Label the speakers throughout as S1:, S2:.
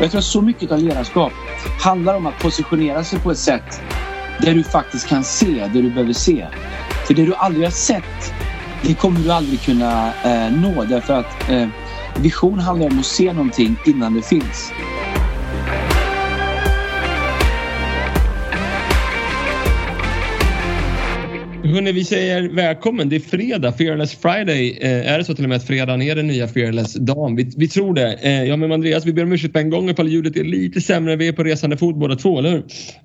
S1: Jag tror att så mycket av ledarskap handlar om att positionera sig på ett sätt där du faktiskt kan se det du behöver se. För det du aldrig har sett, det kommer du aldrig kunna eh, nå därför att eh, vision handlar om att se någonting innan det finns.
S2: Hörrni, vi säger välkommen. Det är fredag, Fearless Friday. Eh, är det så till och med att fredagen är den nya Fearless-dagen? Vi, vi, tror det. Eh, jag med Andreas, vi ber om ursäkt på en gång ifall ljudet är lite sämre. Vi är på resande fot båda två, eller hur?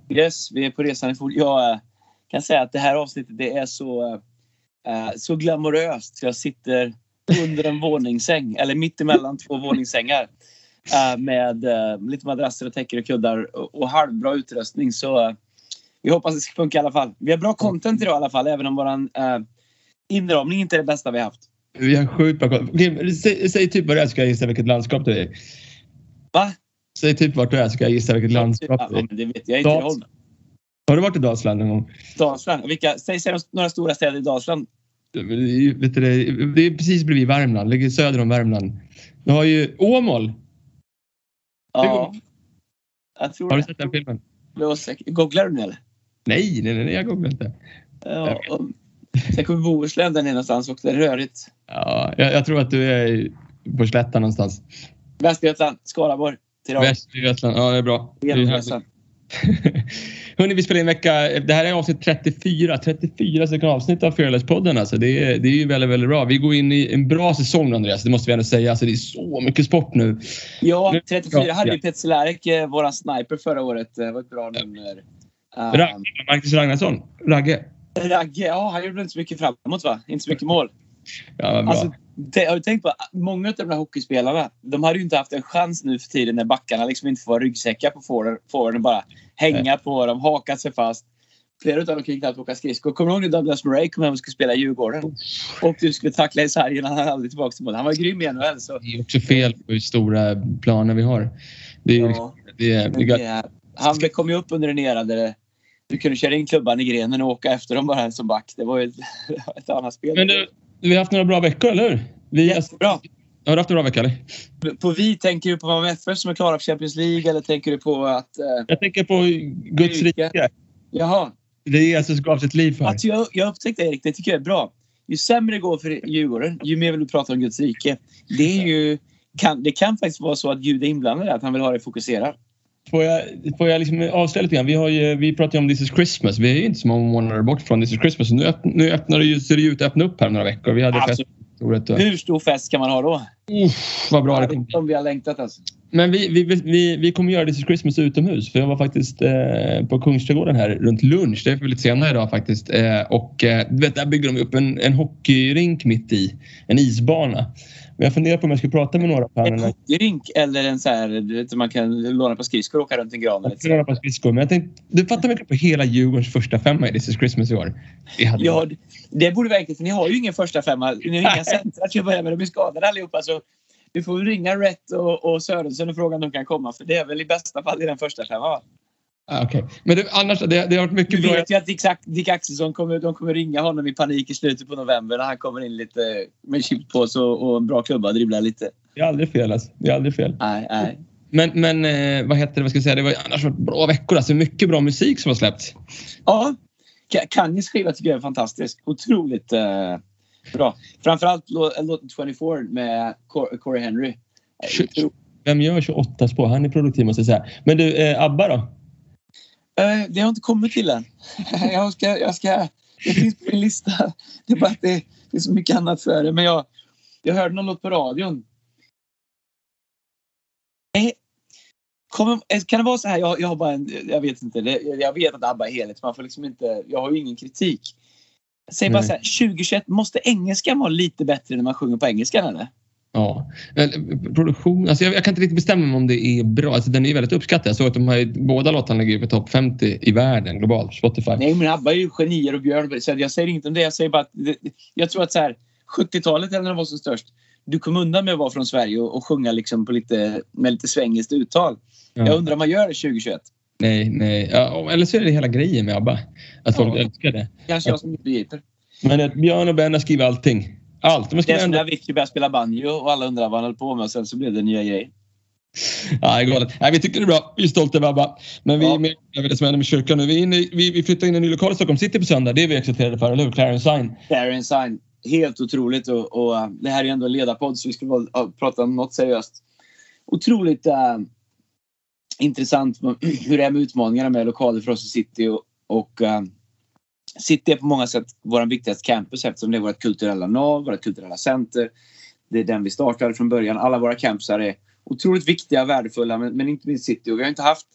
S1: Yes, vi är på resande fot. Jag eh, kan säga att det här avsnittet det är så, eh, så glamoröst. Jag sitter under en våningssäng, eller mitt emellan två våningssängar eh, med eh, lite madrasser och täcker och kuddar och, och halvbra utrustning. Så eh, vi hoppas det ska funka i alla fall. Vi har bra content idag i alla fall, även om våran uh, inramning inte är det bästa vi har haft.
S2: Vi har sjukt bra content. Säg, säg, typ vad det är så ska jag gissa vilket landskap du är
S1: Va?
S2: Säg typ vart du är så ska jag gissa vilket landskap
S1: är Det vet jag inte. Dals
S2: har du varit i Dalsland någon gång?
S1: Dalsland? Vilka, säg, säg några stora städer i Dalsland.
S2: Vet du, det är precis bredvid Värmland, ligger söder om Värmland. Du har ju Åmål.
S1: Ja, jag tror
S2: Har du sett den filmen?
S1: Googlar du nu eller?
S2: Nej, nej, nej, jag googlar inte.
S1: Ja, sen kommer Bohuslän där någonstans och det är rörigt.
S2: Ja, jag, jag, tror att du är på slätta någonstans.
S1: Västergötland, Skaraborg.
S2: Västergötland, ja det är bra. Hörni, vi spelar in vecka... Det här är avsnitt 34. 34 stycken avsnitt av Fearless-podden. Alltså det, är, det är ju väldigt, väldigt bra. Vi går in i en bra säsong Andreas, det måste vi ändå säga. Alltså det är så mycket sport nu.
S1: Ja, 34 hade ju Peter Cehlarik, eh, våran sniper förra året. Det var ett bra nummer.
S2: Um, Ragge, Marcus Ragnarsson. Ragge.
S1: Ragge, ja han gjorde inte så mycket framåt va? Inte så mycket mål. Ja. Alltså, det, har du tänkt på många av de här hockeyspelarna, de hade ju inte haft en chans nu för tiden när backarna liksom inte får ryggsäckar på forwarden och bara hänga Nej. på dem, haka sig fast. Flera av dem kan knappt åka skridskor. Kommer du ihåg när Douglas Murray kom hem och skulle spela i Djurgården? Och du skulle tackla i sargen han hade aldrig tillbaka till mål. Han var grym i NHL. Så.
S2: Det är också fel på hur stora planer vi har. Det är, ja, det är, det är,
S1: han kom ju upp under en era där du kunde köra in klubban i grenen och åka efter dem bara som back. Det var ju ett, ett annat spel.
S2: Men du, vi har haft några bra veckor, eller hur? Vi,
S1: Jättebra.
S2: Har du haft en bra vecka eller?
S1: På vi, tänker du på Malmö FF som är klara för Champions League eller tänker du på att... Eh,
S2: jag tänker på Guds rike.
S1: Jaha.
S2: Det är Jesus gav sitt liv för.
S1: Alltså jag, jag upptäckte Erik, det tycker jag är bra. Ju sämre det går för Djurgården, ju mer vill du prata om Guds rike. Det är ju... Kan, det kan faktiskt vara så att Gud är inblandad att han vill ha det fokuserat.
S2: Får jag, får jag liksom avslöja lite grann? Vi, har ju, vi pratar ju om This is Christmas. Vi är ju inte så många månader bort från This is Christmas. Nu, öppn, nu öppnar det ju, ser det ut att öppna upp här några veckor. Vi hade
S1: alltså, fest, hur stor fest kan man ha då?
S2: Uff, vad bra
S1: det kommer Som vi har längtat alltså.
S2: Men vi, vi, vi, vi kommer göra This is Christmas utomhus. För jag var faktiskt eh, på Kungsträdgården här runt lunch. Det är lite senare idag faktiskt. Eh, och eh, vet, där bygger de upp en, en hockeyrink mitt i. En isbana. Men jag funderar på om jag ska prata med några
S1: på En hockeyrink eller en så här, du vet, man kan låna på skridskor och åka runt en gran? Jag
S2: kan låna på skridskor. Men jag tänkte, du fattar väl på hela Djurgårdens första femma i This is Christmas i år?
S1: Ja, det borde vara enkelt för ni har ju ingen första femma. Ni har inga centrar till att börja med. De är skadade allihopa. Så vi får ringa Rätt och, och Sörensen och fråga om de kan komma. För det är väl i bästa fall i den första femman.
S2: Ah, Okej, okay. men det, annars det, det har varit mycket
S1: du
S2: bra.
S1: Du vet ju att Dick, Dick Axelsson kommer, de kommer ringa honom i panik i slutet på november när han kommer in lite med chipspåse och, och en bra klubba dribblar lite.
S2: Det är aldrig fel alltså. Det är aldrig fel.
S1: Nej, nej.
S2: Men, men eh, vad heter det, vad ska jag säga, det var annars varit bra veckor. Alltså mycket bra musik som har släppts.
S1: Ja, Kanyes skiva tycker jag är fantastisk. Otroligt eh, bra. Framförallt låten 24 med Corey Henry.
S2: Vem gör 28 spår? Han är produktiv måste jag säga. Men du, eh, ABBA då?
S1: Eh, det har inte kommit till än. jag, ska, jag ska, det finns på min lista. Det är bara att det, det är så mycket annat för det. Men jag, jag hörde någon låt på radion. Kommer, eh, kan det vara så här? Jag, jag har bara en, jag vet inte. Det, jag vet att ABBA är helhet. Man får liksom inte, jag har ju ingen kritik. Säg bara så här, 2021, måste engelskan vara lite bättre när man sjunger på engelska eller?
S2: Ja, produktion. Alltså jag, jag, kan inte riktigt bestämma mig om det är bra. Alltså den är väldigt uppskattad. Jag såg att de har, båda låtarna ligger på topp 50 i världen globalt. Spotify.
S1: Nej, men ABBA är ju genier och Björn. Så jag säger inte om det. Jag säger bara att jag tror att så här 70-talet när de var som störst. Du kom undan med att vara från Sverige och, och sjunga liksom på lite, med lite svängiskt uttal. Ja. Jag undrar om man gör det 2021?
S2: Nej, nej. Ja, eller så är det hela grejen med ABBA. Att folk ja. älskar det.
S1: Kanske jag som inte begriper.
S2: Men Björn och Ben har skrivit allting. Allt.
S1: Det är som när Avicii började spela banjo och alla undrar vad han höll på med och sen så blev det nya grej.
S2: Ja, galet. Nej, vi tycker det är bra. Vi är stolta över ABBA. Men vi ja. är med över det som händer med kyrkan nu. Vi, i, vi, vi flyttar in en ny lokal i Stockholm City på söndag. Det är vi exalterade för, eller hur? Clarence Sign.
S1: Clarence Sign. Helt otroligt. Och, och uh, det här är ju ändå en ledarpodd så vi ska uh, prata om något seriöst. Otroligt uh, intressant hur det är med utmaningarna med lokaler för oss i City. Och, och uh, City är på många sätt vår viktigaste campus eftersom det är vårt kulturella nav, vårt kulturella center. Det är den vi startade från början. Alla våra campusar är otroligt viktiga och värdefulla men, men, inte minst City. Och vi har inte haft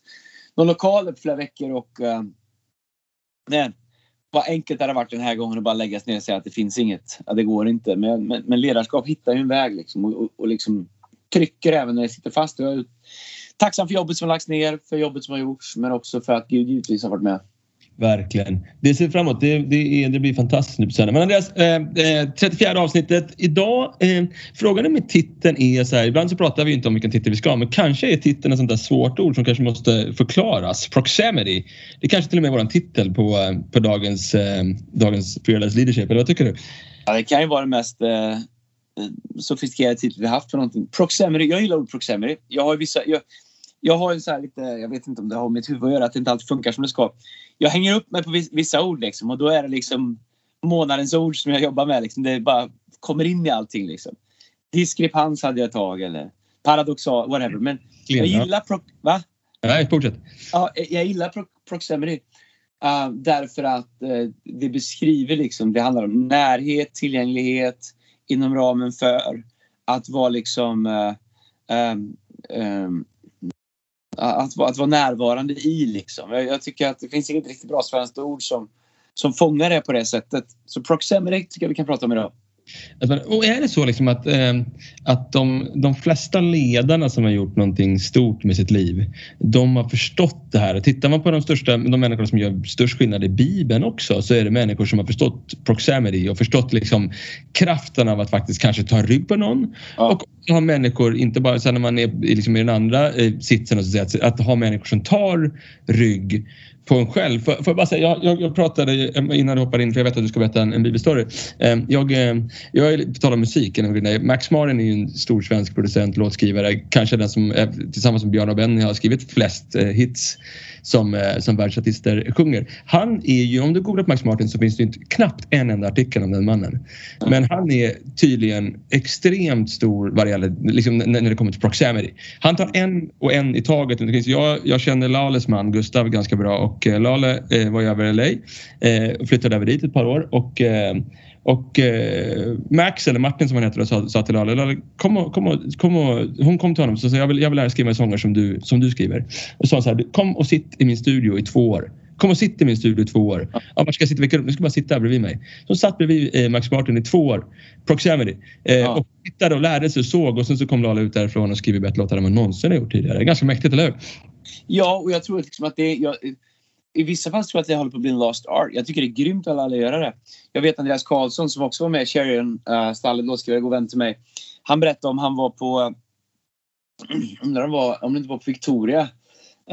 S1: någon lokal på flera veckor och eh, uh, nej, vad enkelt det hade varit den här gången att bara lägga sig ner och säga att det finns inget. Ja, det går inte. Men, men, men ledarskap hittar ju en väg liksom och, och, och liksom trycker även när det sitter fast. Jag är tacksam för jobbet som har lagts ner, för jobbet som har gjorts men också för att Gud givetvis har varit med.
S2: Verkligen. Det ser framåt. Det, det, är, det blir fantastiskt nu på söndag. Men Andreas, eh, eh 34 avsnittet. Idag, eh, frågan med titeln är så här. Ibland så pratar vi inte om vilken titel vi ska ha men kanske är titeln ett sånt där svårt ord som kanske måste förklaras. Proximity. Det är kanske till och med är vår titel på, eh, på dagens, eh, dagens Fearless Leadership. Eller vad tycker du?
S1: Ja, det kan ju vara den mest eh, sofistikerade titel vi haft för någonting. Proximity. Jag gillar ordet proximity. Jag har vissa... Jag, jag har en så här lite, jag vet inte om det har med mitt huvud att göra, att det inte alltid funkar som det ska. Jag hänger upp mig på vissa ord liksom och då är det liksom månadens ord som jag jobbar med. Liksom. Det bara kommer in i allting. Liksom. Diskrepans hade jag ett tag eller paradoxal, whatever. Men jag gillar... Pro, va?
S2: Nej, fortsätt.
S1: Ja, jag gillar pro, proximity. Uh, därför att uh, det beskriver liksom, det handlar om närhet, tillgänglighet inom ramen för att vara liksom uh, um, um, att, att vara närvarande i. Liksom. Jag, jag, tycker att det finns inget riktigt bra svenskt ord som, som fångar det på det sättet. Så proximity tycker jag vi kan prata om idag.
S2: Och är det så liksom att, eh, att de, de flesta ledarna som har gjort någonting stort med sitt liv, de har förstått det här. Tittar man på de, största, de människor som gör störst skillnad i Bibeln också så är det människor som har förstått proximity och förstått liksom kraften av att faktiskt kanske ta rygg på någon. Ja. Och ha människor, inte bara sen när man är liksom i den andra eh, sitsen, och så att, att ha människor som tar rygg på en själv. Får jag, bara säga, jag, jag, jag, pratade innan du hoppar in, för jag vet att du ska berätta en, en bibelstory. Ehm, jag, eh, jag på tal om musik. Max Martin är ju en stor svensk producent, låtskrivare. Kanske den som tillsammans med Björn och Benny har skrivit flest eh, hits som, eh, som världsartister sjunger. Han är ju, om du googlar på Max Martin så finns det inte, knappt en enda artikel om den mannen. Men han är tydligen extremt stor det gäller, liksom, när det kommer till proximity. Han tar en och en i taget. Jag, jag känner Lales man Gustav ganska bra och eh, Lale eh, var ju över LA eh, och flyttade över dit ett par år och eh, och eh, Max, eller Martin som han heter, sa, sa till Lale, kom och, kom och, kom och, hon kom till honom och sa jag vill, jag vill lära skriva sånger som du, som du skriver. Och sa så här, kom och sitt i min studio i två år. Kom och sitt i min studio i två år. Ja, var ska jag sitta? Vilka, du ska bara sitta här bredvid mig. Så satt bredvid eh, Max Martin i två år. Proximity. Eh, ja. Och tittade och lärde sig och såg och sen så kom Lale ut därifrån och skrev bättre låtar än man någonsin har gjort tidigare. Ganska mäktigt, eller hur?
S1: Ja, och jag tror liksom att det... Jag, i vissa fall tror jag att det håller på att bli en lost art. Jag tycker det är grymt att alla göra det. Jag vet Andreas Karlsson som också var med i Sheridan-stallet, uh, låtskrivare, god vän till mig. Han berättade om han var på, undrar om, var, om det inte var på Victoria,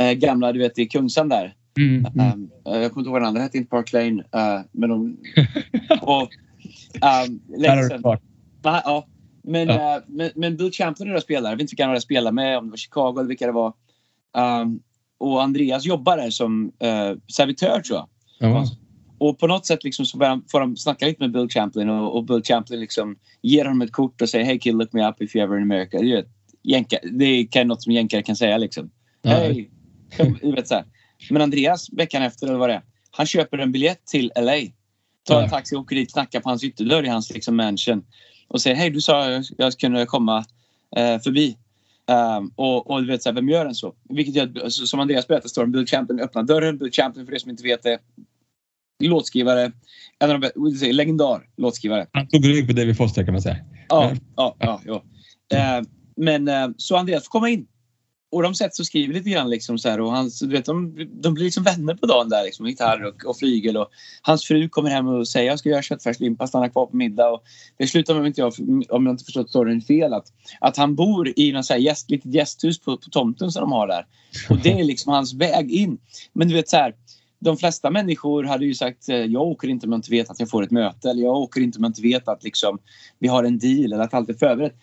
S1: uh, gamla du vet i Kungsan där. Mm, mm. Um, jag kommer inte ihåg vad den andra hette, inte Park Lane. Uh, men de, och, um, ja, men, ja. Uh, men, men Bill Champlin är där spelare. Jag vet inte vilka han hade spelat med, om det var Chicago eller vilka det var. Um, och Andreas jobbar där som eh, servitör tror jag. Ja. Och på något sätt liksom så får de snacka lite med Bill Champlin och, och Bill Champlin liksom ger honom ett kort och säger Hey kid look me up if you're ever in America. Det är, jänka, det är något som jänkare kan säga liksom. Ja. Hey, vet, så här. Men Andreas veckan efter eller vad det är. Han köper en biljett till LA. Tar en taxi och åker dit, knackar på hans ytterdörr i hans liksom, mansion. Och säger hej du sa jag, jag kunde komma eh, förbi. Um, och, och du vet, så här, vem gör en så? Vilket gör, som Andreas berättade, står Bill Champion öppnar dörren. Bill Champion, för er som inte vet det, låtskrivare. En av de legendar låtskrivare.
S2: Han tog rygg på David Foster kan man säga.
S1: Ja, ja, ja. ja. Uh, men uh, så Andreas får komma in och de sätts och skriver lite grann liksom så här och hans, du vet, de, de blir liksom vänner på dagen där liksom, gitarr och, och flygel och hans fru kommer hem och säger jag ska göra köttfärslimpa, stanna kvar på middag och det slutar med, inte jag, om jag inte förstått storyn fel, att, att han bor i något så här gäst, litet gästhus på, på tomten som de har där och det är liksom hans väg in. Men du vet så här, de flesta människor hade ju sagt eh, jag åker inte om jag inte vet att jag får ett möte eller jag åker inte om jag inte vet att liksom, vi har en deal eller att allt är förberett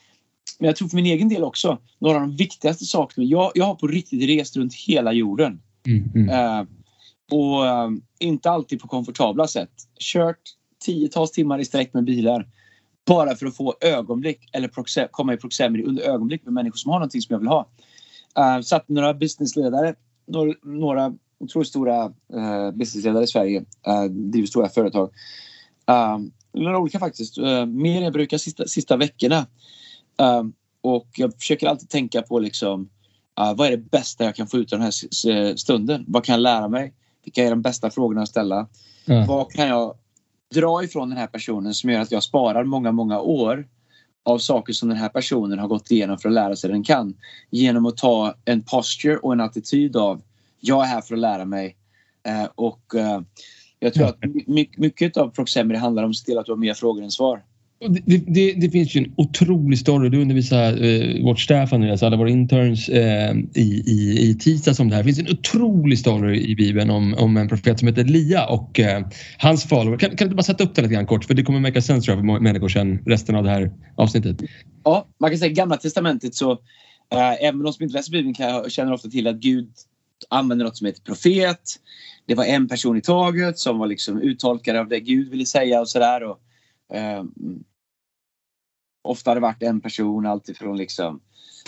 S1: men jag tror för min egen del också, några av de viktigaste sakerna. Jag, jag har på riktigt rest runt hela jorden.
S2: Mm, mm.
S1: Eh, och eh, inte alltid på komfortabla sätt. Kört tiotals timmar i sträck med bilar. Bara för att få ögonblick eller proxe- komma i proximity under ögonblick med människor som har någonting som jag vill ha. Uh, satt några businessledare, några, några otroligt stora uh, businessledare i Sverige, uh, driver stora företag. Uh, några olika faktiskt, uh, mer än jag brukar sista, sista veckorna. Uh, och jag försöker alltid tänka på liksom, uh, vad är det bästa jag kan få ut av den här stunden? Vad kan jag lära mig? Vilka är de bästa frågorna att ställa?
S2: Ja.
S1: Vad kan jag dra ifrån den här personen som gör att jag sparar många, många år av saker som den här personen har gått igenom för att lära sig den kan. Genom att ta en posture och en attityd av jag är här för att lära mig. Eh, och eh, jag tror att my- mycket av Proxemery handlar om att se till att du har mer frågor än svar.
S2: Det, det, det finns ju en otrolig story. Du undervisar eh, vårt staff, Andreas, alla våra interns eh, i, i, i tisdags om det här. Det finns en otrolig story i Bibeln om, om en profet som heter Elia och eh, hans follower. Kan, kan du bara sätta upp den lite grann kort? För det kommer make sense tror jag, för människor sen resten av det här avsnittet.
S1: Ja, man kan säga Gamla Testamentet så eh, även de som inte läser Bibeln kan, känner ofta till att Gud använder något som heter profet. Det var en person i taget som var liksom uttolkare av det Gud ville säga och sådär. Och, eh, ofta har det varit en person alltifrån liksom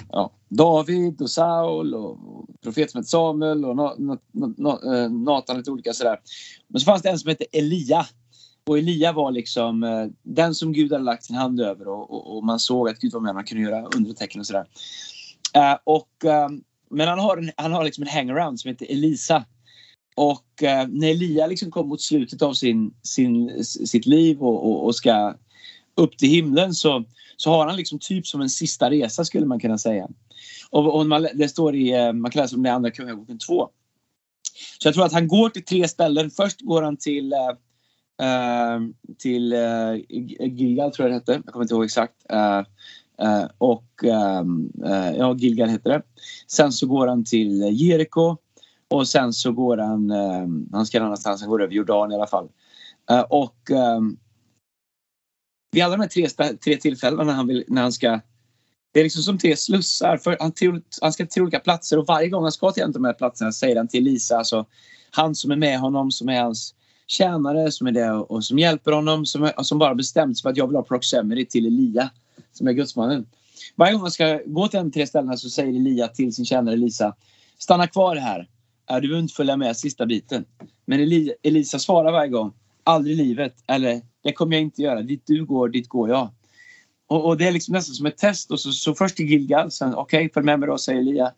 S1: ja, David och Saul och profet som heter Samuel och Na- no, no, no, lite olika sådär. Men så fanns det en som hette Elia. Och Elia var liksom eh, den som Gud hade lagt sin hand över och, och, och man såg att Gud var med. Man kunde göra undertecken och sådär. Eh, och, eh, men han har, en, han har liksom en hangaround som heter Elisa. Och eh, när Elia liksom kom mot slutet av sin, sin, sitt liv och, och, och ska upp till himlen så, så har han liksom typ som en sista resa skulle man kunna säga. Och, och man, det står i, eh, man kan läsa om det i Andra Kungaboken 2. Så jag tror att han går till tre ställen. Först går han till eh, eh till eh, Gilgal tror jag det hette. Jag kommer inte ihåg exakt. Eh, eh, och eh, eh ja, Gilgal heter det. Sen så går han till Jeriko och sen så går han, eh, han ska någonstans, han går över Jordan i alla fall. Eh, och ehm, vid alla de här tre, tre tillfällena när han, vill, när han ska det är liksom som tre slussar. För han, till, han ska till olika platser och varje gång han ska till en av de här platserna säger han till Lisa, alltså han som är med honom, som är hans tjänare, som är det och, och som hjälper honom, som, är, som bara bestämt sig för att jag vill ha Proxemery till Elia, som är gudsmannen. Varje gång han ska gå till de tre ställena så säger Elia till sin tjänare Lisa, stanna kvar här. Äh, Du behöver inte följa med sista biten. Men Eli, Elisa svarar varje gång, aldrig i livet, eller det kommer jag inte göra. Dit du går, dit går jag. Och, och det är liksom nästan som ett test. Och så, så först till Gilgal, sen okej, okay, följ med mig då, säger Elia.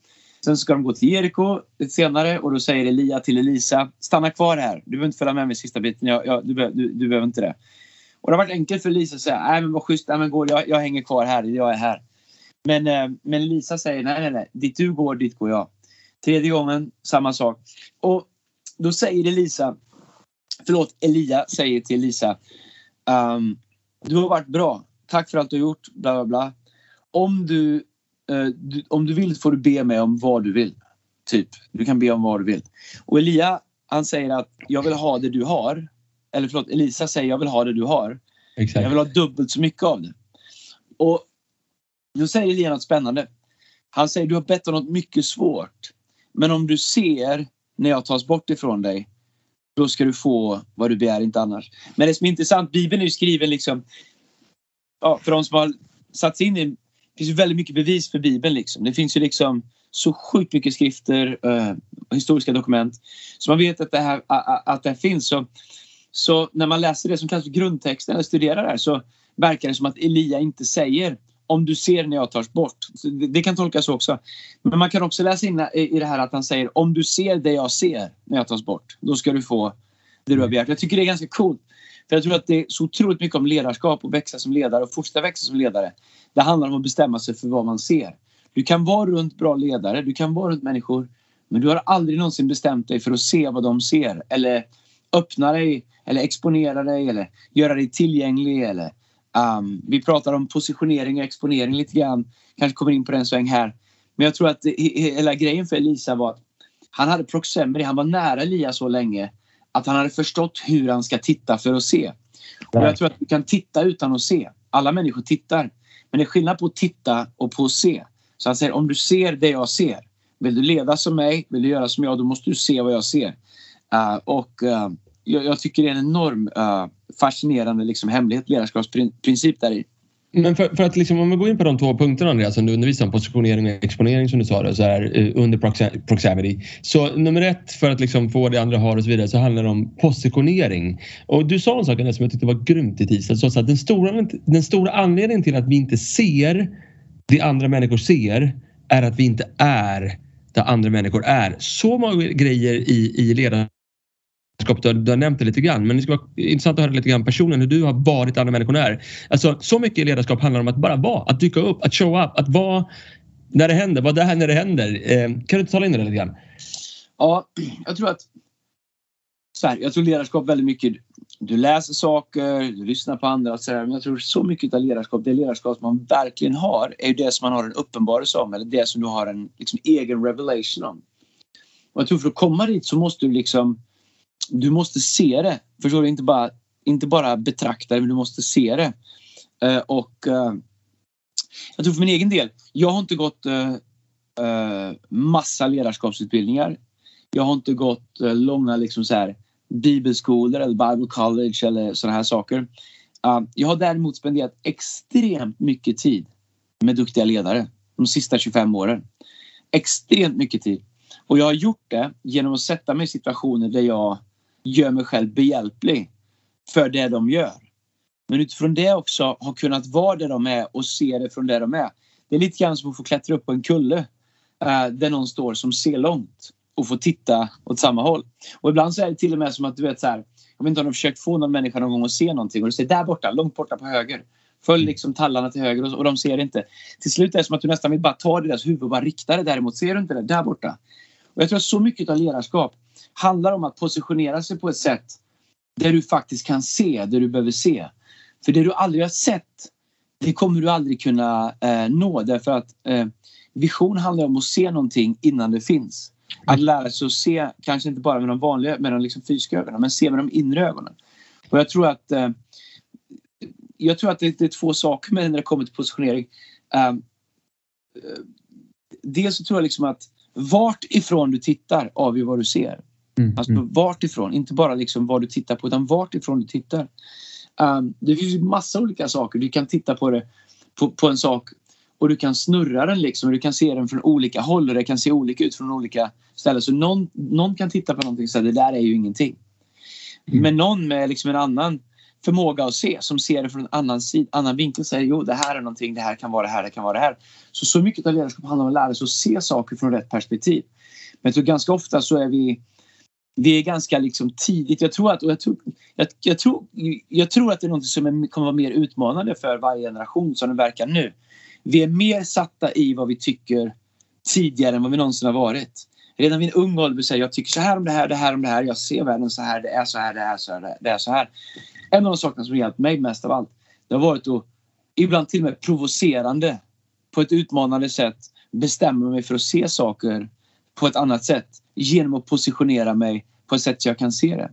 S1: Sen ska de gå till Jeriko senare och då säger Elia till Elisa, stanna kvar här. Du behöver inte följa med mig sista biten. Jag, jag, du, du, du behöver inte det. Och det har varit enkelt för Elisa att säga, nej men vad schysst, nej, men går, jag, jag hänger kvar här, jag är här. Men, eh, men Elisa säger, nej nej nej, dit du går, dit går jag. Tredje gången, samma sak. Och då säger Elisa, förlåt, Elia säger till Elisa, ehm, du har varit bra. Tack för allt du har gjort. Bla, bla, bla. Om, du, eh, du, om du vill får du be mig om vad du vill. Typ. Du kan be om vad du vill. Och Elia han säger att jag vill ha det du har. Eller förlåt, Elisa säger jag vill ha det du har.
S2: Exakt.
S1: Jag vill ha dubbelt så mycket av det. Och då säger Elia något spännande. Han säger du har bett om något mycket svårt. Men om du ser när jag tas bort ifrån dig då ska du få vad du begär, inte annars. Men det som är intressant, Bibeln är ju skriven liksom ja, för de som har satt sig in i det finns ju väldigt mycket bevis för Bibeln. Liksom. Det finns ju liksom så sjukt mycket skrifter, eh, historiska dokument. Så man vet att det här, att det här finns. Så, så när man läser det som kallas för grundtexten eller studerar det här så verkar det som att Elia inte säger om du ser när jag tas bort. Det, det kan tolkas så också. Men man kan också läsa in i i det här att han säger om du ser det jag ser när jag tas bort, då ska du få det du har begärt. Jag tycker det är ganska coolt. För jag tror att det är så otroligt mycket om ledarskap och växa som ledare och fortsätta växa som ledare. Det handlar om att bestämma sig för vad man ser. Du kan vara runt bra ledare, du kan vara runt människor men du har aldrig någonsin bestämt dig för att se vad de ser eller öppna dig eller exponera dig eller göra dig tillgänglig eller um, vi pratar om positionering och exponering lite grann. Kanske kommer in på den sväng här. Men jag tror att det, hela grejen för Elisa var att han hade proxemery, han var nära Elia så länge att han hade förstått hur han ska titta för att se. Och jag tror att du kan titta utan att se. Alla människor tittar. Men det är skillnad på att titta och på att se. Så han säger om du ser det jag ser. Vill du leda som mig, vill du göra som jag, då måste du se vad jag ser. Uh, och uh, jag, jag, tycker det är en enorm uh, fascinerande liksom, hemlighet, ledarskapsprincip där i.
S2: Men för, för, att liksom, om vi går in på de två punkterna Andreas som du undervisar om, positionering och exponering som du sa då, så här, eh, under proximity. Så nummer ett för att liksom få det andra har och så vidare så handlar det om positionering. Och du sa en sak som jag tyckte var grymt i tisdags. Att den, stora, den stora anledningen till att vi inte ser det andra människor ser är att vi inte är där andra människor är. Så många grejer i, i ledarskap du har, du har nämnt det lite grann men det skulle vara intressant att höra lite grann personen hur du har varit andra människor är. Alltså så mycket ledarskap handlar om att bara vara, att dyka upp, att show up, att vara när det händer, vara där när det händer. Eh, kan du inte tala in det lite grann?
S1: Ja, jag tror att så här, jag tror ledarskap väldigt mycket du läser saker, du lyssnar på andra och här, men jag tror så mycket av ledarskap, det ledarskap som man verkligen har är ju det som man har en uppenbarelse om eller det som du har en liksom, egen revelation om. Och jag tror för att komma dit så måste du liksom du måste se det. Förstår du? Inte bara, inte bara betrakta det, men du måste se det. Uh, och uh, jag tror för min egen del, jag har inte gått uh, massa ledarskapsutbildningar. Jag har inte gått långa liksom så här bibelskolor eller Bible college eller sådana här saker. Uh, jag har däremot spenderat extremt mycket tid med duktiga ledare de sista 25 åren. Extremt mycket tid. Och jag har gjort det genom att sätta mig i situationer där jag gör mig själv behjälplig för det de gör. Men utifrån det också har kunnat vara där de är och se det från där de är. Det är lite grann som att få klättra upp på en kulle eh, där någon står som ser långt och får titta åt samma håll. Och ibland så är det till och med som att du vet så här. Jag vet inte om du har försökt få någon människa någon gång att se någonting och du säger där borta, långt borta på höger. Följ liksom tallarna till höger och, de ser inte. Till slut är det som att du nästan vill bara ta deras huvud och bara rikta det däremot. Ser du inte det? Där borta. Och jag tror att så mycket av ledarskap handlar om att positionera sig på ett sätt där du faktiskt kan se det du behöver se. För det du aldrig har sett det kommer du aldrig kunna eh, nå därför att eh, vision handlar om att se någonting innan det finns. Att lära sig att se, kanske inte bara med de vanliga, med de liksom fysiska ögonen, men se med de inre ögonen. Och jag tror att eh, jag tror att det, det, är två saker med när det kommer till positionering. Uh, dels så tror jag liksom att vart ifrån du tittar avgör vad du ser. Mm, alltså mm. vart ifrån, inte bara liksom vad du tittar på utan vart ifrån du tittar. Um, det finns massa olika saker. Du kan titta på det på, på en sak och du kan snurra den liksom och du kan se den från olika håll och det kan se olika ut från olika ställen. Så någon, någon kan titta på någonting och säga det där är ju ingenting. Mm. Men någon med liksom en annan förmåga att se som ser det från en annan, sid, annan vinkel säger jo det här är någonting, det här kan vara det här, det kan vara det här. Så så mycket av ledarskap handlar om att lära sig att se saker från rätt perspektiv. Men jag tror ganska ofta så är vi vi är ganska liksom tidigt. Jag tror att, och jag, tror, jag, jag, tror, jag tror att det är något som är, kommer vara mer utmanande för varje generation som det verkar nu vi är mer satta i vad vi tycker tidigare än vad vi någonsin har varit. Redan vid en ung ålder säga jag tycker så här om det här, det här om det här. Jag ser världen så här, det är så här, det är så här, det är så här. En av de sakerna som hjälpt mig mest av allt det har varit att ibland till och med provocerande på ett utmanande sätt bestämma mig för att se saker på ett annat sätt genom att positionera mig på ett sätt så jag kan se det.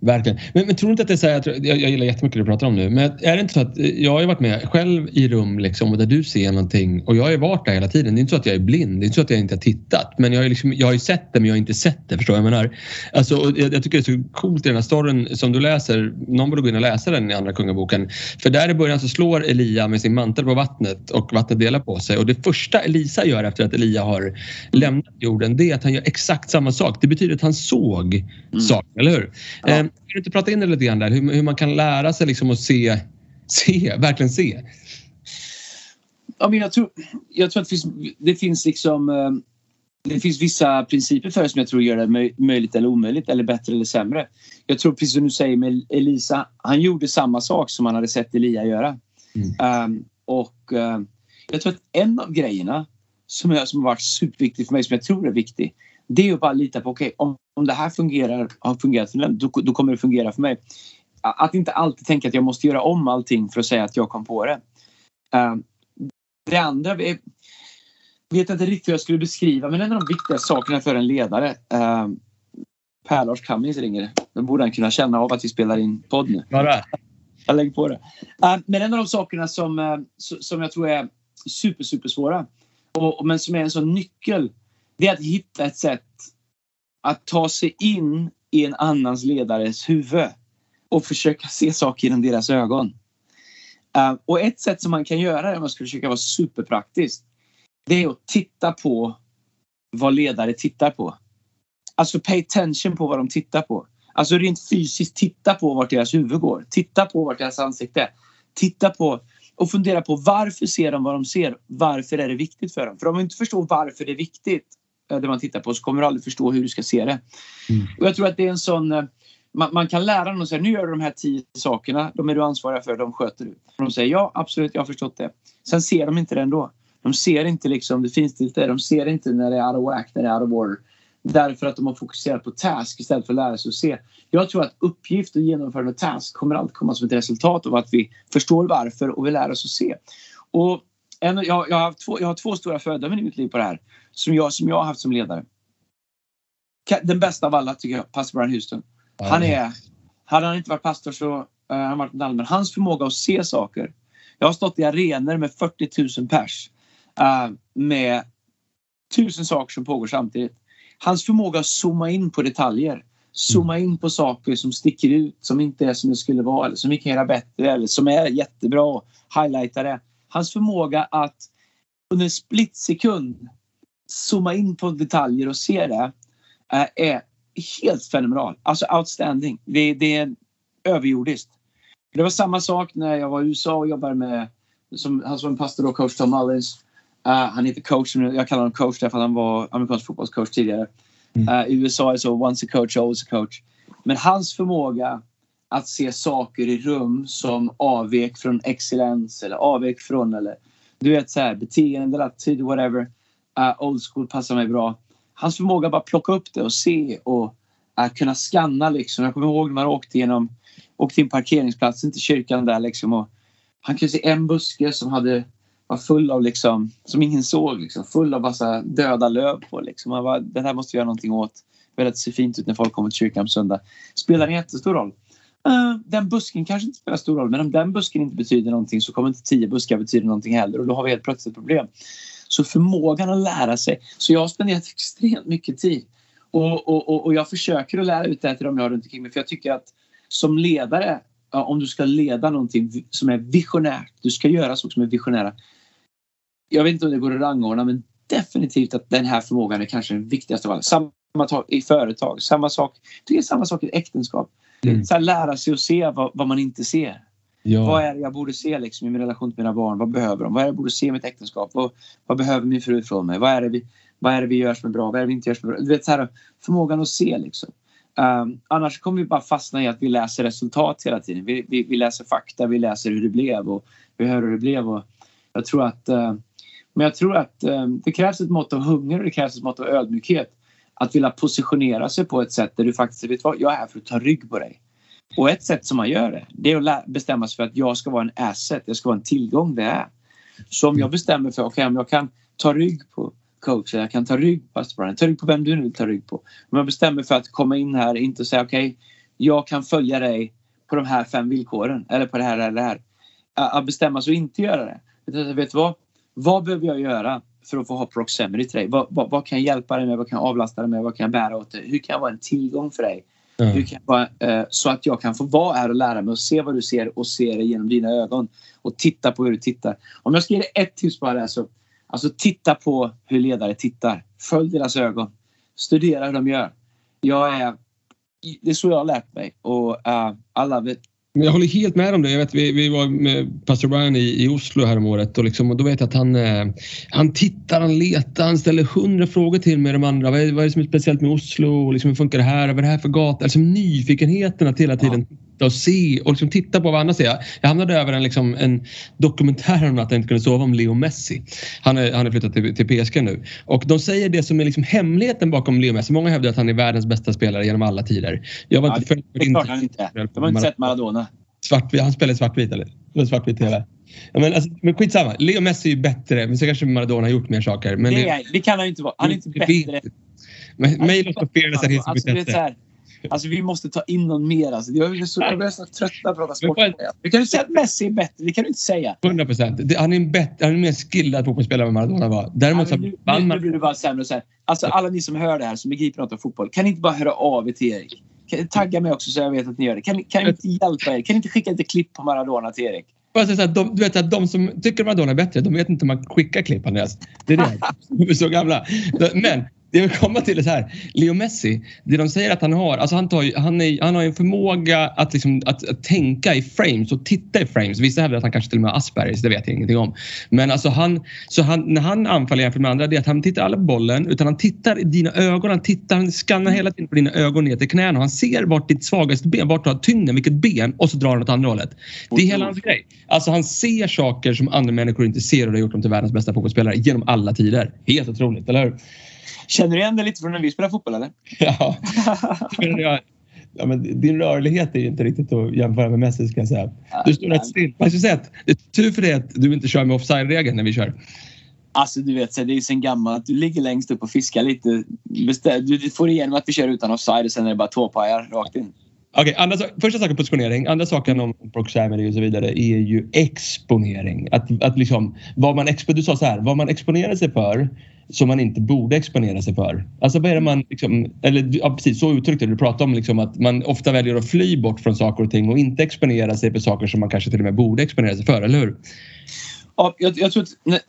S2: Verkligen. Men, men tror du inte att det är så här, jag, jag, gillar jättemycket det du pratar om nu, men är det inte så att jag har ju varit med själv i rum liksom, där du ser någonting och jag har ju varit där hela tiden. Det är inte så att jag är blind, det är inte så att jag inte har tittat, men jag har, liksom, jag har ju sett det men jag har inte sett det. Förstår jag menar? Alltså, jag, jag, tycker det är så coolt i den här storyn som du läser. Någon borde gå in och läsa den i Andra Kungaboken. För där i början så slår Elia med sin mantel på vattnet och vattnet delar på sig och det första Elisa gör efter att Elia har lämnat jorden det är att han gör exakt samma sak. Det betyder att han såg mm. saken, eller hur? Ja. Eh, kan du inte prata in det lite grann där? Hur, hur man kan lära sig liksom att se, se, verkligen se?
S1: Ja, men jag, tror, jag tror att det finns, det finns liksom eh, det finns vissa principer för det som jag tror gör det möjligt eller omöjligt eller bättre eller sämre. Jag tror precis som du säger med Elisa, han gjorde samma sak som han hade sett Elia göra. Mm. Um, och uh, jag tror att en av grejerna som, jag, som har varit superviktig för mig, som jag tror är viktig, det är att bara lita på, okej, okay, om, om det här fungerar, har fungerat för den, då, då kommer det fungera för mig. Att inte alltid tänka att jag måste göra om allting för att säga att jag kom på det. Uh, det andra, är, vet inte riktigt hur jag skulle beskriva, men en av de viktiga sakerna för en ledare uh, Per-Lars Cummings ringer. Då borde han kunna känna av att vi spelar in podd nu.
S2: Bara.
S1: jag lägger på det. Uh, men en av de sakerna som, som jag tror är super, super svåra och, men som är en sån nyckel. Det är att hitta ett sätt att ta sig in i en annans ledares huvud och försöka se saker genom deras ögon. Uh, och ett sätt som man kan göra det, om man ska försöka vara superpraktisk, det är att titta på vad ledare tittar på. Alltså pay attention på vad de tittar på. Alltså rent fysiskt titta på vart deras huvud går. Titta på vart deras ansikte är. Titta på och fundera på varför ser de vad de ser? Varför är det viktigt för dem? För om vi inte förstår varför det är viktigt det man tittar på så kommer du aldrig förstå hur du ska se det. Mm. Och jag tror att det är en sån eh, man, man kan lära och säga nu gör du de här tio sakerna. De är du ansvariga för, de sköter du. Och de säger ja absolut, jag har förstått det. Sen ser de inte det ändå. De ser inte liksom det finstilta, de ser inte när det är out of whack, när det är out of order. Därför att de har fokuserat på task istället för att lära sig att se. Jag tror att uppgift och genomförande av task kommer alltid komma som ett resultat av att vi förstår varför och vi lär oss att se. Och en, jag, jag, har två, jag har två stora föredömen i mitt liv på det här som jag, som jag har haft som ledare. Den bästa av alla tycker jag, pastor Brian Houston. Han är, hade han inte varit pastor så uh, han varit allmän. Hans förmåga att se saker. Jag har stått i arenor med 40 000 pers uh, med tusen saker som pågår samtidigt. Hans förmåga att zooma in på detaljer. Zooma in på saker som sticker ut, som inte är som det skulle vara eller som vi kan göra bättre eller som är jättebra. Highlighta det. Hans förmåga att under en splitsekund zooma in på detaljer och se det eh, är helt fenomenal. Alltså outstanding. Det, det är överjordiskt. Det var samma sak när jag var i USA och jobbade med som, han som pastor då, coach Tom Mullins. Uh, han heter coach, jag kallar honom coach därför att han var amerikansk fotbollscoach tidigare. Mm. Uh, I USA är så once a coach, always a coach. Men hans förmåga att se saker i rum som avvek från excellens eller avvek från eller du vet så här beteende, attityd, whatever. Uh, old school passar mig bra. Hans förmåga att bara plocka upp det och se och uh, kunna skanna liksom. Jag kommer ihåg när man åkte genom åkte in parkeringsplatsen till kyrkan där liksom och han kunde se en buske som hade var full av liksom, som ingen såg, liksom, full av massa döda löv på. Liksom. Han var, den här måste vi göra någonting åt. Väldigt ser fint ut när folk kommer till kyrkan på söndag. Spelar en jättestor roll. Eh, den busken kanske inte spelar stor roll men om den busken inte betyder någonting så kommer inte tio buskar betyda någonting heller och då har vi helt plötsligt ett problem. Så förmågan att lära sig. Så jag har spenderat extremt mycket tid och, och, och, och jag försöker att lära ut det här till de jag har runt omkring mig för jag tycker att som ledare om du ska leda någonting som är visionärt, du ska göra saker som är visionära. Jag vet inte om det går att rangordna men definitivt att den här förmågan är kanske den viktigaste av alla. Samma sak i företag, samma sak, det är samma sak i äktenskap. Mm. Så här, lära sig att se vad, vad man inte ser. Ja. Vad är det jag borde se liksom, i min relation till mina barn? Vad behöver de? Vad är det jag borde se i mitt äktenskap? Vad, vad behöver min fru från mig? Vad är, det vi, vad är det vi gör som är bra? Vad är det vi inte gör som är bra? Du vet, så här, förmågan att se liksom. Um, annars kommer vi bara fastna i att vi läser resultat hela tiden. Vi, vi, vi, läser fakta, vi läser hur det blev och vi hör hur det blev. Och jag tror att, uh, men jag tror att uh, det krävs ett mått av hunger och det krävs ett mått av ödmjukhet. Att vilja positionera sig på ett sätt där du faktiskt vet vad, jag är här för att ta rygg på dig. Och ett sätt som man gör det, det är att bestämma sig för att jag ska vara en asset, jag ska vara en tillgång det är. Så om jag bestämmer för, okej okay, om jag kan ta rygg på coach. Jag kan ta rygg på Aston Ta rygg på vem du nu vill ta rygg på. Om jag bestämmer för att komma in här inte säga okej, okay, jag kan följa dig på de här fem villkoren eller på det här eller det här. Att bestämma sig och inte göra det. Vet du vad? Vad behöver jag göra för att få ha proximity till dig? Vad, vad, vad, kan jag hjälpa dig med? Vad kan jag avlasta dig med? Vad kan jag bära åt dig? Hur kan jag vara en tillgång för dig? Mm. Hur kan jag vara, eh, så att jag kan få vara här och lära mig och se vad du ser och se det genom dina ögon och titta på hur du tittar. Om jag ska ge dig ett tips på det här så Alltså titta på hur ledare tittar. Följ deras ögon. Studera hur de gör. Jag är, det är så jag har lärt mig och uh, alla vet
S2: jag håller helt med om det. Jag vet, vi, vi var med pastor Brian i, i Oslo häromåret och, liksom, och då vet jag att han, eh, han tittar, han letar, han ställer hundra frågor till med de andra. Vad är, vad är det som är speciellt med Oslo? Och liksom, hur funkar det här? Vad är det här för gata? Alltså, nyfikenheten att hela tiden ja och se och liksom titta på vad andra säger. Jag hamnade över en, liksom, en dokumentär om att jag inte kunde sova om Leo Messi. Han är, han är flyttat till, till PSG nu. Och de säger det som är liksom hemligheten bakom Leo Messi. Många hävdar att han är världens bästa spelare genom alla tider.
S1: Jag var ja, inte klart han inte De har inte sett Maradona.
S2: Svartvit, han spelar svartvit eller? Det svartvit TV. Ja, men, alltså, men skitsamma. Leo Messi är ju bättre. Men så kanske Maradona har gjort mer saker. Men
S1: det, det kan han ju inte vara. Han är inte bättre.
S2: Men, låter Fearless är helt alltså,
S1: bättre. Alltså vi måste ta in någon mer. Alltså, jag är så, jag är så trött på att prata sport. Du kan ju säga att Messi är bättre. Det kan du inte säga.
S2: 100 procent. Han är en, bättre, han är en mer skillad fotbollsspelare än Maradona var. Däremot
S1: ja, nu, nu, nu blir det bara sämre och sämre. Alltså alla ni som hör det här som begriper något om fotboll. Kan ni inte bara höra av er till Erik? Tagga mig också så jag vet att ni gör det. Kan, kan ni inte hjälpa er? Kan ni inte skicka lite klipp på Maradona till Erik?
S2: Så här, de, du vet att de som tycker Maradona är bättre, de vet inte om man skickar klipp Andreas. Det är det. De är så gamla. Men det jag vill komma till är så här. Leo Messi, det de säger att han har, alltså han, tar, han, är, han har en förmåga att, liksom, att, att, tänka i frames och titta i frames. Vissa hävdar att han kanske till och med har Aspergers, det vet jag ingenting om. Men alltså han, så han, när han anfaller jämfört med andra, det är att han tittar aldrig på bollen utan han tittar i dina ögon, han tittar, han skannar hela tiden på dina ögon ner till knäna och han ser vart ditt svagaste ben, vart du har tyngden, vilket ben och så drar han åt andra hållet. Det är hela hans grej. Alltså han ser saker som andra människor inte ser och det har gjort dem till världens bästa fotbollsspelare genom alla tider. Helt otroligt, eller hur?
S1: Känner du igen det lite från när vi spelar fotboll eller?
S2: Ja. ja men din rörlighet är ju inte riktigt att jämföra med Messi ska jag säga. Du står rätt still. Man ska säga att det är tur för dig att du inte kör med offside-regeln när vi kör.
S1: Alltså du vet, det är sen gammalt. Du ligger längst upp och fiskar lite. Du får igenom att vi kör utan offside och sen är det bara tåpajar rakt in.
S2: Okej, okay, första saken positionering. Andra saken om proximity och så vidare är ju exponering. Att, att liksom, vad man, du sa så här, vad man exponerar sig för som man inte borde exponera sig för. Alltså vad är det man, liksom, eller ja, precis så uttryckte du, du pratade om liksom att man ofta väljer att fly bort från saker och ting och inte exponera sig för saker som man kanske till och med borde exponera sig för, eller hur?
S1: Ja, jag, jag tror att nej,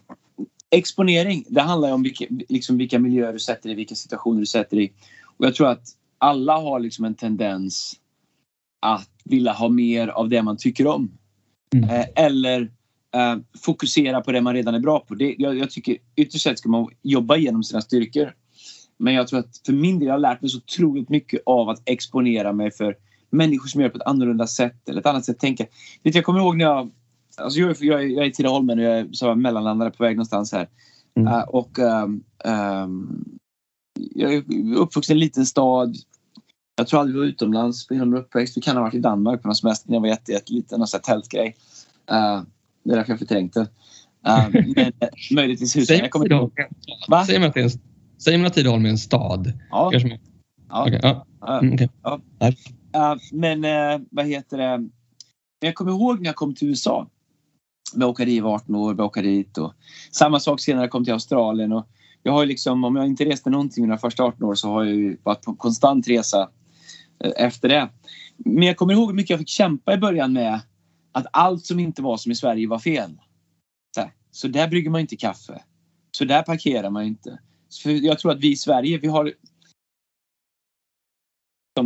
S1: exponering, det handlar om vilka, liksom vilka miljöer du sätter i, vilka situationer du sätter i. Och jag tror att alla har liksom en tendens att vilja ha mer av det man tycker om. Mm. Eh, eller eh, fokusera på det man redan är bra på. Det, jag, jag, tycker ytterst sett ska man jobba igenom sina styrkor. Men jag tror att för min del har jag lärt mig så otroligt mycket av att exponera mig för människor som gör på ett annorlunda sätt eller ett annat sätt att tänka. Vet, jag kommer ihåg när jag Alltså jag, jag, jag är i Tidaholmen och jag är så mellanlandare på väg någonstans här. Mm. Uh, och um, um, jag är uppvuxen i en liten stad. Jag tror aldrig vi var utomlands på hela min uppväxt. Vi kan ha varit i Danmark på någon semester när jag var jätteliten. Någon tältgrej. Uh, det är därför jag förträngt det. Uh, men möjligtvis huset.
S2: Säger, kommer Tidaholm, Va? säger man att det är en, säger man att Tidaholm är en stad?
S1: Ja.
S2: Ja. Okay. ja. Mm, okay. ja.
S1: Uh, men uh, vad heter det? Jag kommer ihåg när jag kom till USA. Jag dit i 18 år, jag åka dit och samma sak senare kom till Australien. Och jag har liksom, om jag inte reste någonting de första 18 år så har jag ju varit på konstant resa Eh, efter det. Men jag kommer ihåg hur mycket jag fick kämpa i början med att allt som inte var som i Sverige var fel. Så, så där brygger man inte kaffe. Så där parkerar man inte. För jag tror att vi i Sverige, vi har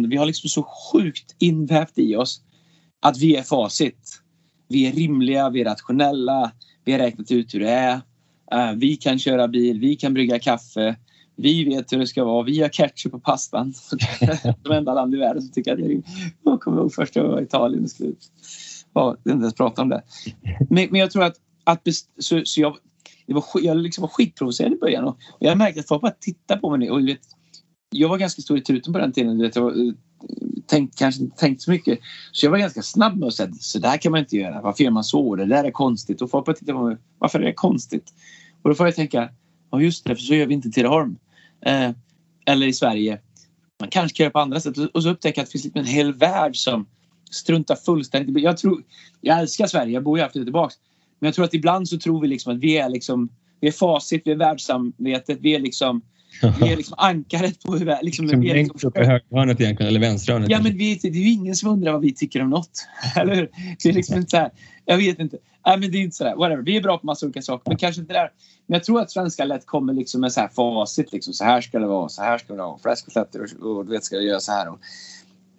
S1: vi har liksom så sjukt invävt i oss att vi är facit. Vi är rimliga, vi är rationella, vi har räknat ut hur det är. Eh, vi kan köra bil, vi kan brygga kaffe. Vi vet hur det ska vara. Vi har ketchup på pastan. De enda land i världen som tycker att det är. Jag kommer ihåg första gången jag var i Italien. Jag ja, inte ens prata om det. Men, men jag tror att, att så, så jag, det var, jag liksom var skitprovocerad i början och, och jag märkte att folk bara tittade på mig. Och, vet, jag var ganska stor i truten på den tiden. Vet, jag var, eh, tänkt, kanske inte tänkt så mycket. Så jag var ganska snabb med att säga så där kan man inte göra. Varför gör man så? Det där är konstigt. Och folk bara tittade på mig. Varför är det konstigt? Och då får jag tänka, ja just det, för så gör vi inte i Tidaholm. Eh, eller i Sverige. Man kanske kan göra på andra sätt. Och så upptäcker jag att det finns en hel värld som struntar fullständigt jag tror, Jag älskar Sverige, jag bor ju alltid tillbaks. Men jag tror att ibland så tror vi liksom att vi är liksom vi är facit, vi är världssamvetet, vi är liksom vi är liksom ankaret på hur liksom,
S2: som vi är liksom, upp i högerhörnet egentligen, eller vänsterhörnet.
S1: Ja, men vi, det är ju ingen som undrar vad vi tycker om något. Eller hur? Det är liksom inte så här, jag vet inte. Nej, men det är inte sådär. Whatever. Vi är bra på massa olika saker, men kanske inte där. Men jag tror att svenskar lätt kommer liksom med så här facit. Liksom. Så här ska det vara, så här ska det vara. fläskkotletter och, och du vet, ska jag göra så här. Och,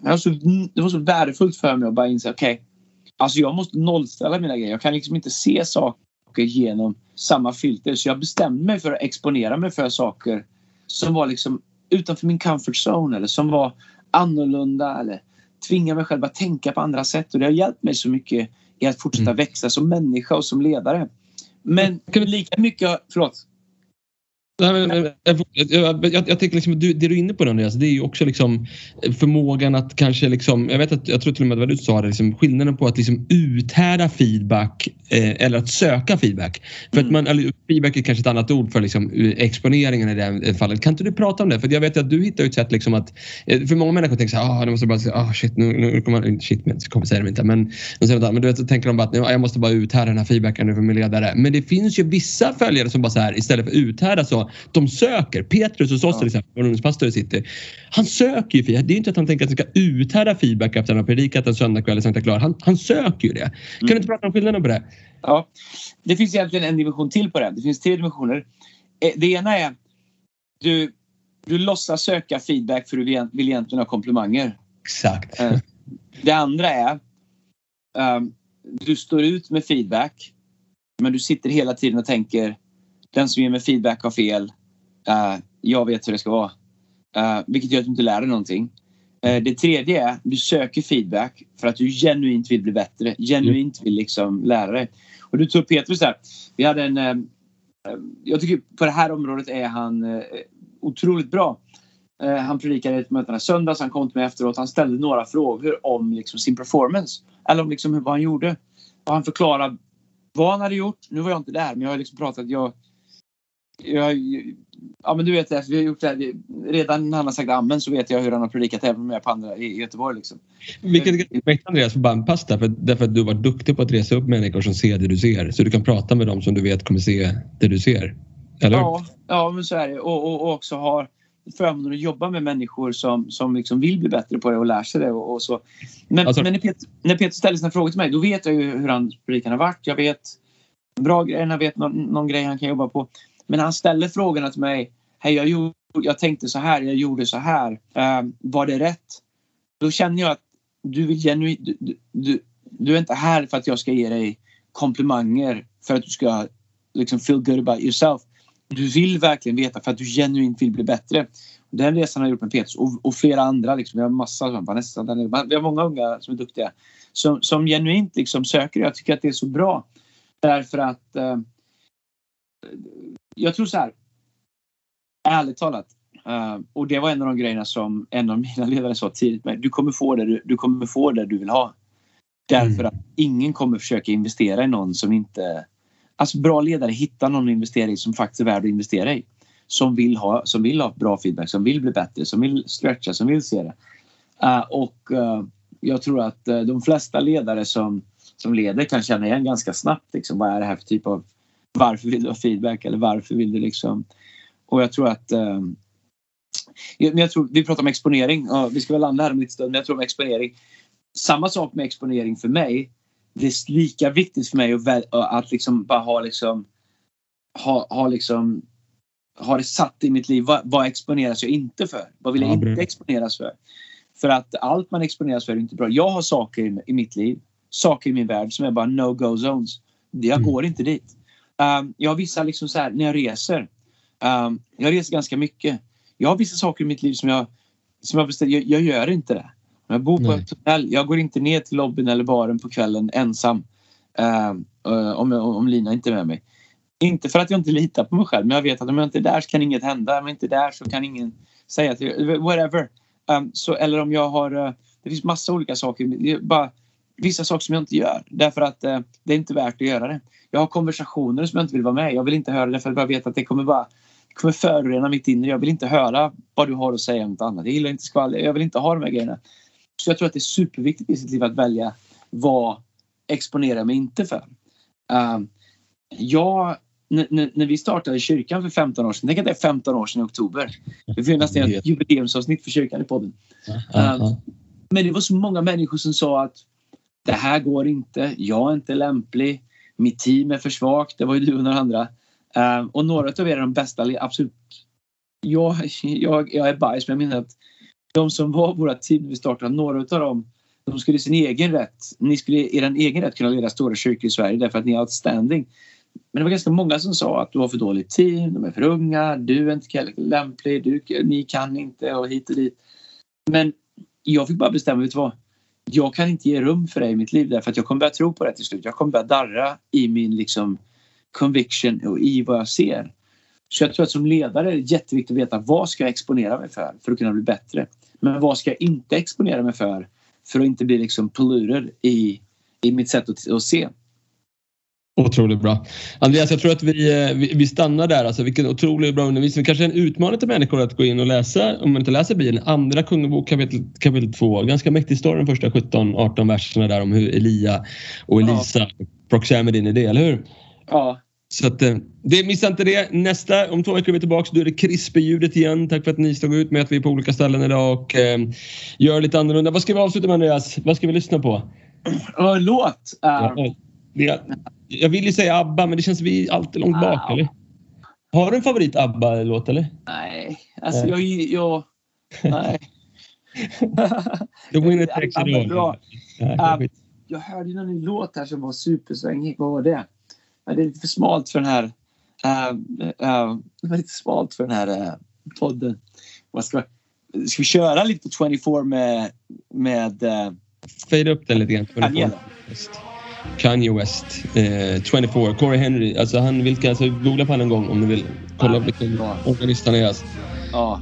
S1: det var så, det var så värdefullt för mig att bara inse, okej, okay, alltså jag måste nollställa mina grejer. Jag kan liksom inte se saker genom samma filter. Så jag bestämde mig för att exponera mig för saker som var liksom utanför min comfort zone eller som var annorlunda eller tvinga mig själv att tänka på andra sätt. Och det har hjälpt mig så mycket i att fortsätta mm. växa som människa och som ledare. Men lika mycket... Förlåt.
S2: Jag, jag, jag tänker liksom, du, det du är inne på Andreas, det är ju också liksom förmågan att kanske liksom, jag vet att jag tror till och med att du sa det, liksom, skillnaden på att liksom uthärda feedback eh, eller att söka feedback. För mm. att man, feedback är kanske ett annat ord för liksom, exponeringen i det fallet. Kan inte du prata om det? För jag vet att du hittar ett sätt liksom att, eh, för många människor tänker så här, ah, måste bara säga, ah, shit, nu, nu kommer man, shit, men, kommer säga det inte, men, men, du vet, så tänker de bara att jag måste bara uthärda den här feedbacken nu för min ledare. Men det finns ju vissa följare som bara så här, istället för uthärda så de söker. Petrus hos oss ja. till exempel, vår ungdomspastor sitter. Han söker ju feedback. Det är inte att han tänker att han ska uthärda feedback efter att han har predikat en söndagkväll i Santa Clara. Han, han söker ju det. Kan mm. du inte prata om skillnaden på det?
S1: Ja, det finns egentligen en dimension till på det. Det finns tre dimensioner. Eh, det ena är du, du låtsas söka feedback för du vill egentligen ha komplimanger.
S2: Exakt.
S1: Eh, det andra är um, du står ut med feedback men du sitter hela tiden och tänker den som ger mig feedback har fel. Uh, jag vet hur det ska vara. Uh, vilket gör att du inte lär dig någonting. Uh, det tredje är du söker feedback för att du genuint vill bli bättre. Genuint vill liksom lära dig. Och du tog upp Petrus där. Vi hade en... jag tycker på det här området är han otroligt bra. Han predikade ett möte söndags, han kom till mig efteråt. Han ställde några frågor om liksom sin performance. Eller om liksom vad han gjorde. Och han förklarade vad han hade gjort. Nu var jag inte där men jag har liksom pratat. Jag, jag, ja men du vet det, vi har gjort det här, redan när han har sagt amen så vet jag hur han har predikat även med på andra i Göteborg. Liksom.
S2: Vilket respekt Andreas för bandpass därför, därför att du var duktig på att resa upp människor som ser det du ser. Så du kan prata med dem som du vet kommer se det du ser. Eller?
S1: Ja, ja men så är det. Och, och, och också har förmånen att jobba med människor som, som liksom vill bli bättre på det och lär sig det. Och, och så. Men, alltså, men när, Peter, när Peter ställer sina frågor till mig då vet jag ju hur hans predikan har varit. Jag vet bra grejer, jag vet någon, någon grej han kan jobba på. Men han ställer frågorna till mig. Hej, jag, gjorde, jag tänkte så här, jag gjorde så här. Uh, var det rätt? Då känner jag att du vill genuint... Du, du, du, är inte här för att jag ska ge dig komplimanger för att du ska liksom feel good about yourself. Du vill verkligen veta för att du genuint vill bli bättre. Den resan har jag gjort med Petrus och, och flera andra. Liksom. Vi har massa, Vanessa, vi har många unga som är duktiga. Som, som genuint liksom söker. Jag tycker att det är så bra. Därför att eh, jag tror så här. Ärligt talat. Uh, och det var en av de grejerna som en av mina ledare sa tidigt. Med, du, kommer få det, du, du kommer få det du vill ha. Därför mm. att ingen kommer försöka investera i någon som inte... Alltså bra ledare hittar någon investering som faktiskt är värd att investera i. Som vill ha, som vill ha bra feedback, som vill bli bättre, som vill stretcha, som vill se det. Uh, och uh, jag tror att de flesta ledare som, som leder kan känna igen ganska snabbt liksom, vad är det här för typ av varför vill du ha feedback eller varför vill du liksom... Och jag tror att... Eh, jag tror, vi pratar om exponering. Ja, vi ska väl landa här om lite stund, men jag tror om exponering. Samma sak med exponering för mig. Det är lika viktigt för mig att, att liksom bara ha liksom... Ha, ha liksom har det satt i mitt liv. Vad, vad exponeras jag inte för? Vad vill jag ja, inte exponeras för? För att allt man exponeras för är inte bra. Jag har saker i, i mitt liv, saker i min värld som är bara no-go zones. Jag mm. går inte dit. Um, jag har vissa liksom så här, när jag reser. Um, jag reser ganska mycket. Jag har vissa saker i mitt liv som jag, som jag beställer. Jag, jag gör inte det. Jag bor på ett hotell. Jag går inte ner till lobbyn eller baren på kvällen ensam. Um, om, om Lina inte är med mig. Inte för att jag inte litar på mig själv men jag vet att om jag inte är där så kan inget hända. Om jag inte är där så kan ingen säga till Whatever. Um, så, eller om jag har... Uh, det finns massa olika saker. Bara, vissa saker som jag inte gör därför att uh, det är inte värt att göra det. Jag har konversationer som jag inte vill vara med Jag vill inte höra det för att jag vet att det kommer bara kommer förorena mitt inre. Jag vill inte höra vad du har att säga om något annat. Jag gillar inte skvaller. Jag vill inte ha de här grejerna. Så jag tror att det är superviktigt i sitt liv att välja vad exponerar mig inte för. Uh, jag, när vi startade kyrkan för 15 år sedan, tänk att det är 15 år sedan i oktober. Vi får nästan ett jubileumsavsnitt för kyrkan i podden. Uh, men det var så många människor som sa att det här går inte, jag är inte lämplig mitt team är för svagt. Det var ju du och några andra. Uh, och några av er är de bästa, absolut. Jag, jag, jag är bajs, men jag menar att de som var våra team när vi startade, några av dem de skulle i sin egen rätt, ni skulle i er egen rätt kunna leda stora kyrkor i Sverige därför att ni är outstanding. Men det var ganska många som sa att du har för dåligt team, de är för unga, du är inte lämplig, du, ni kan inte och hit och dit. Men jag fick bara bestämma, vet du vad? Jag kan inte ge rum för det i mitt liv därför att jag kommer börja tro på det till slut. Jag kommer börja darra i min liksom conviction och i vad jag ser. Så jag tror att som ledare är det jätteviktigt att veta vad ska jag exponera mig för för att kunna bli bättre. Men vad ska jag inte exponera mig för för att inte bli liksom polluted i, i mitt sätt att, att se.
S2: Otroligt bra. Andreas, jag tror att vi, eh, vi, vi stannar där. Alltså, vilken otroligt bra undervisning. Kanske en utmaning till människor att gå in och läsa, om man inte läser Bibeln, Andra Kungabok kapitel, kapitel 2. Ganska mäktig story de första 17-18 verserna där om hur Elia och Elisa, ja. proximity i det, eller hur?
S1: Ja.
S2: Så att, eh, det, missa inte det. Nästa, om två veckor är vi tillbaka. Då är det CRISPR-ljudet igen. Tack för att ni stod ut med att vi är på olika ställen idag och eh, gör lite annorlunda. Vad ska vi avsluta med Andreas? Vad ska vi lyssna på?
S1: Uh, låt? Uh...
S2: Ja, det, jag vill ju säga ABBA, men det känns vi alltid långt bak, eller? Har du en favorit ABBA-låt, eller?
S1: Nej, alltså jag... jag nej.
S2: The winner takes it all.
S1: Jag hörde någon låt här som var supersvängig. Vad var det? det är lite för smalt för den här... Uh, uh, det var lite smalt för den här uh, podden. Vad ska, ska vi köra lite på 24 med... med uh,
S2: Fade upp den lite grann. Kanye. West, eh, 24, Corey Henry. Alltså han, vilka, alltså, googla på honom en gång om ni vill kolla vilken organist han är. Alltså.
S1: Ja.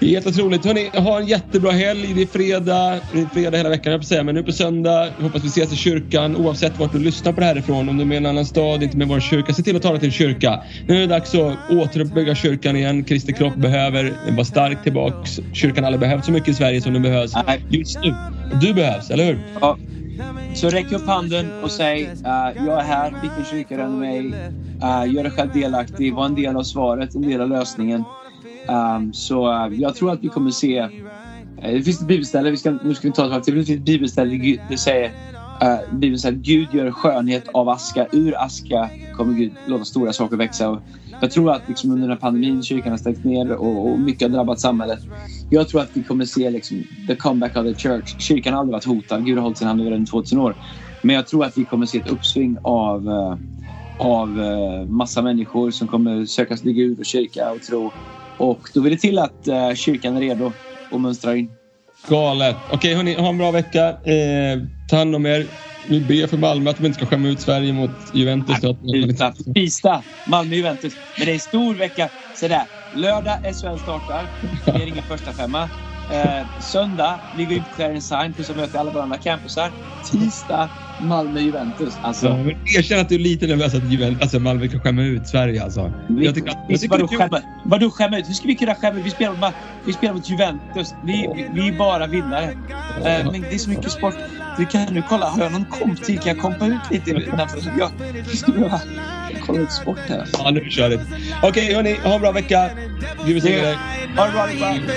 S2: Helt otroligt. Hörrni, ha en jättebra helg. Det är fredag. Det är fredag hela veckan, jag på säga. Men nu på söndag. Hoppas vi ses i kyrkan oavsett vart du lyssnar på det här ifrån. Om du är med i en annan stad, inte med vår kyrka. Se till att tala till kyrka. Nu är det dags att återuppbygga kyrkan igen. Kristi kropp behöver vara stark tillbaks. Kyrkan har aldrig behövt så mycket i Sverige som den behövs just nu. Du behövs, eller hur?
S1: Ja. Så räck upp handen och säg uh, jag är här, vilken kyrka är mig? Uh, gör dig själv delaktig, var en del av svaret, en del av lösningen. Um, så uh, jag tror att vi kommer se... Uh, det finns ett bibelställe, vi ska, nu ska vi ta det Det finns ett bibelställe det säger uh, Bibeln säger att Gud gör skönhet av aska. Ur aska kommer Gud låta stora saker växa. Och jag tror att liksom under den här pandemin, kyrkan har stängt ner och, och, mycket har drabbat samhället. Jag tror att vi kommer se liksom, the comeback of the church. Kyrkan har aldrig varit hotad. Gud har hållit sin hand över den i 2000 år. Men jag tror att vi kommer se ett uppsving av, eh, av eh, massa människor som kommer söka sig till Gud och kyrka och tro. Och då vill det till att uh, kyrkan är redo och mönstrar in.
S2: Galet. Okej hörni, ha en bra vecka. Eh, ta hand om er. Vi ber för Malmö att de inte ska skämma ut Sverige mot Juventus.
S1: Tisdag, Malmö-Juventus. Men det är en stor vecka. Så där. Lördag SHL startar. Det är ingen första femma. Eh, söndag, vi går ut på Clarence Sign plus att möta alla våra andra campusar. Tisdag, Malmö-Juventus. Alltså. Ja,
S2: men erkänn att du är lite nervös att Juventus, alltså Malmö kan skämma ut Sverige. Alltså.
S1: Vi, jag tycker, jag tycker vadå, skämma, vadå skämma ut? Hur ska vi kunna skämma ut? Vi spelar mot, vi spelar mot Juventus. Vi, vi, vi är bara vinnare. Eh, men det är så mycket sport. Du kan nu kolla, har jag någon komp till? Kan jag kompa ut lite? Jag, jag skulle behöva kolla ut sport här.
S2: Ja, nu kör vi. Okej, okay, hörni. Ha en bra vecka. Gud välsigne dig.
S1: Ha det bra allihopa.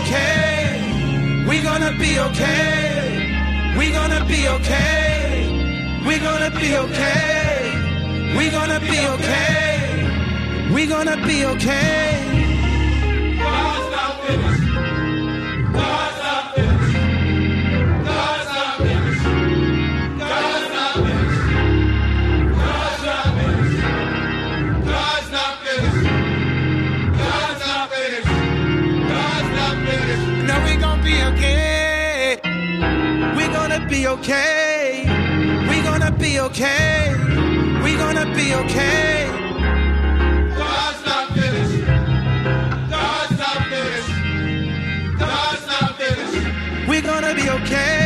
S1: Okay. We gonna be okay. We're gonna be okay. We're gonna be okay. We gonna be okay. We gonna be okay. Be okay. We gonna be okay. We gonna be okay. God's not finished. God's not finished. God's not finished. We gonna be okay.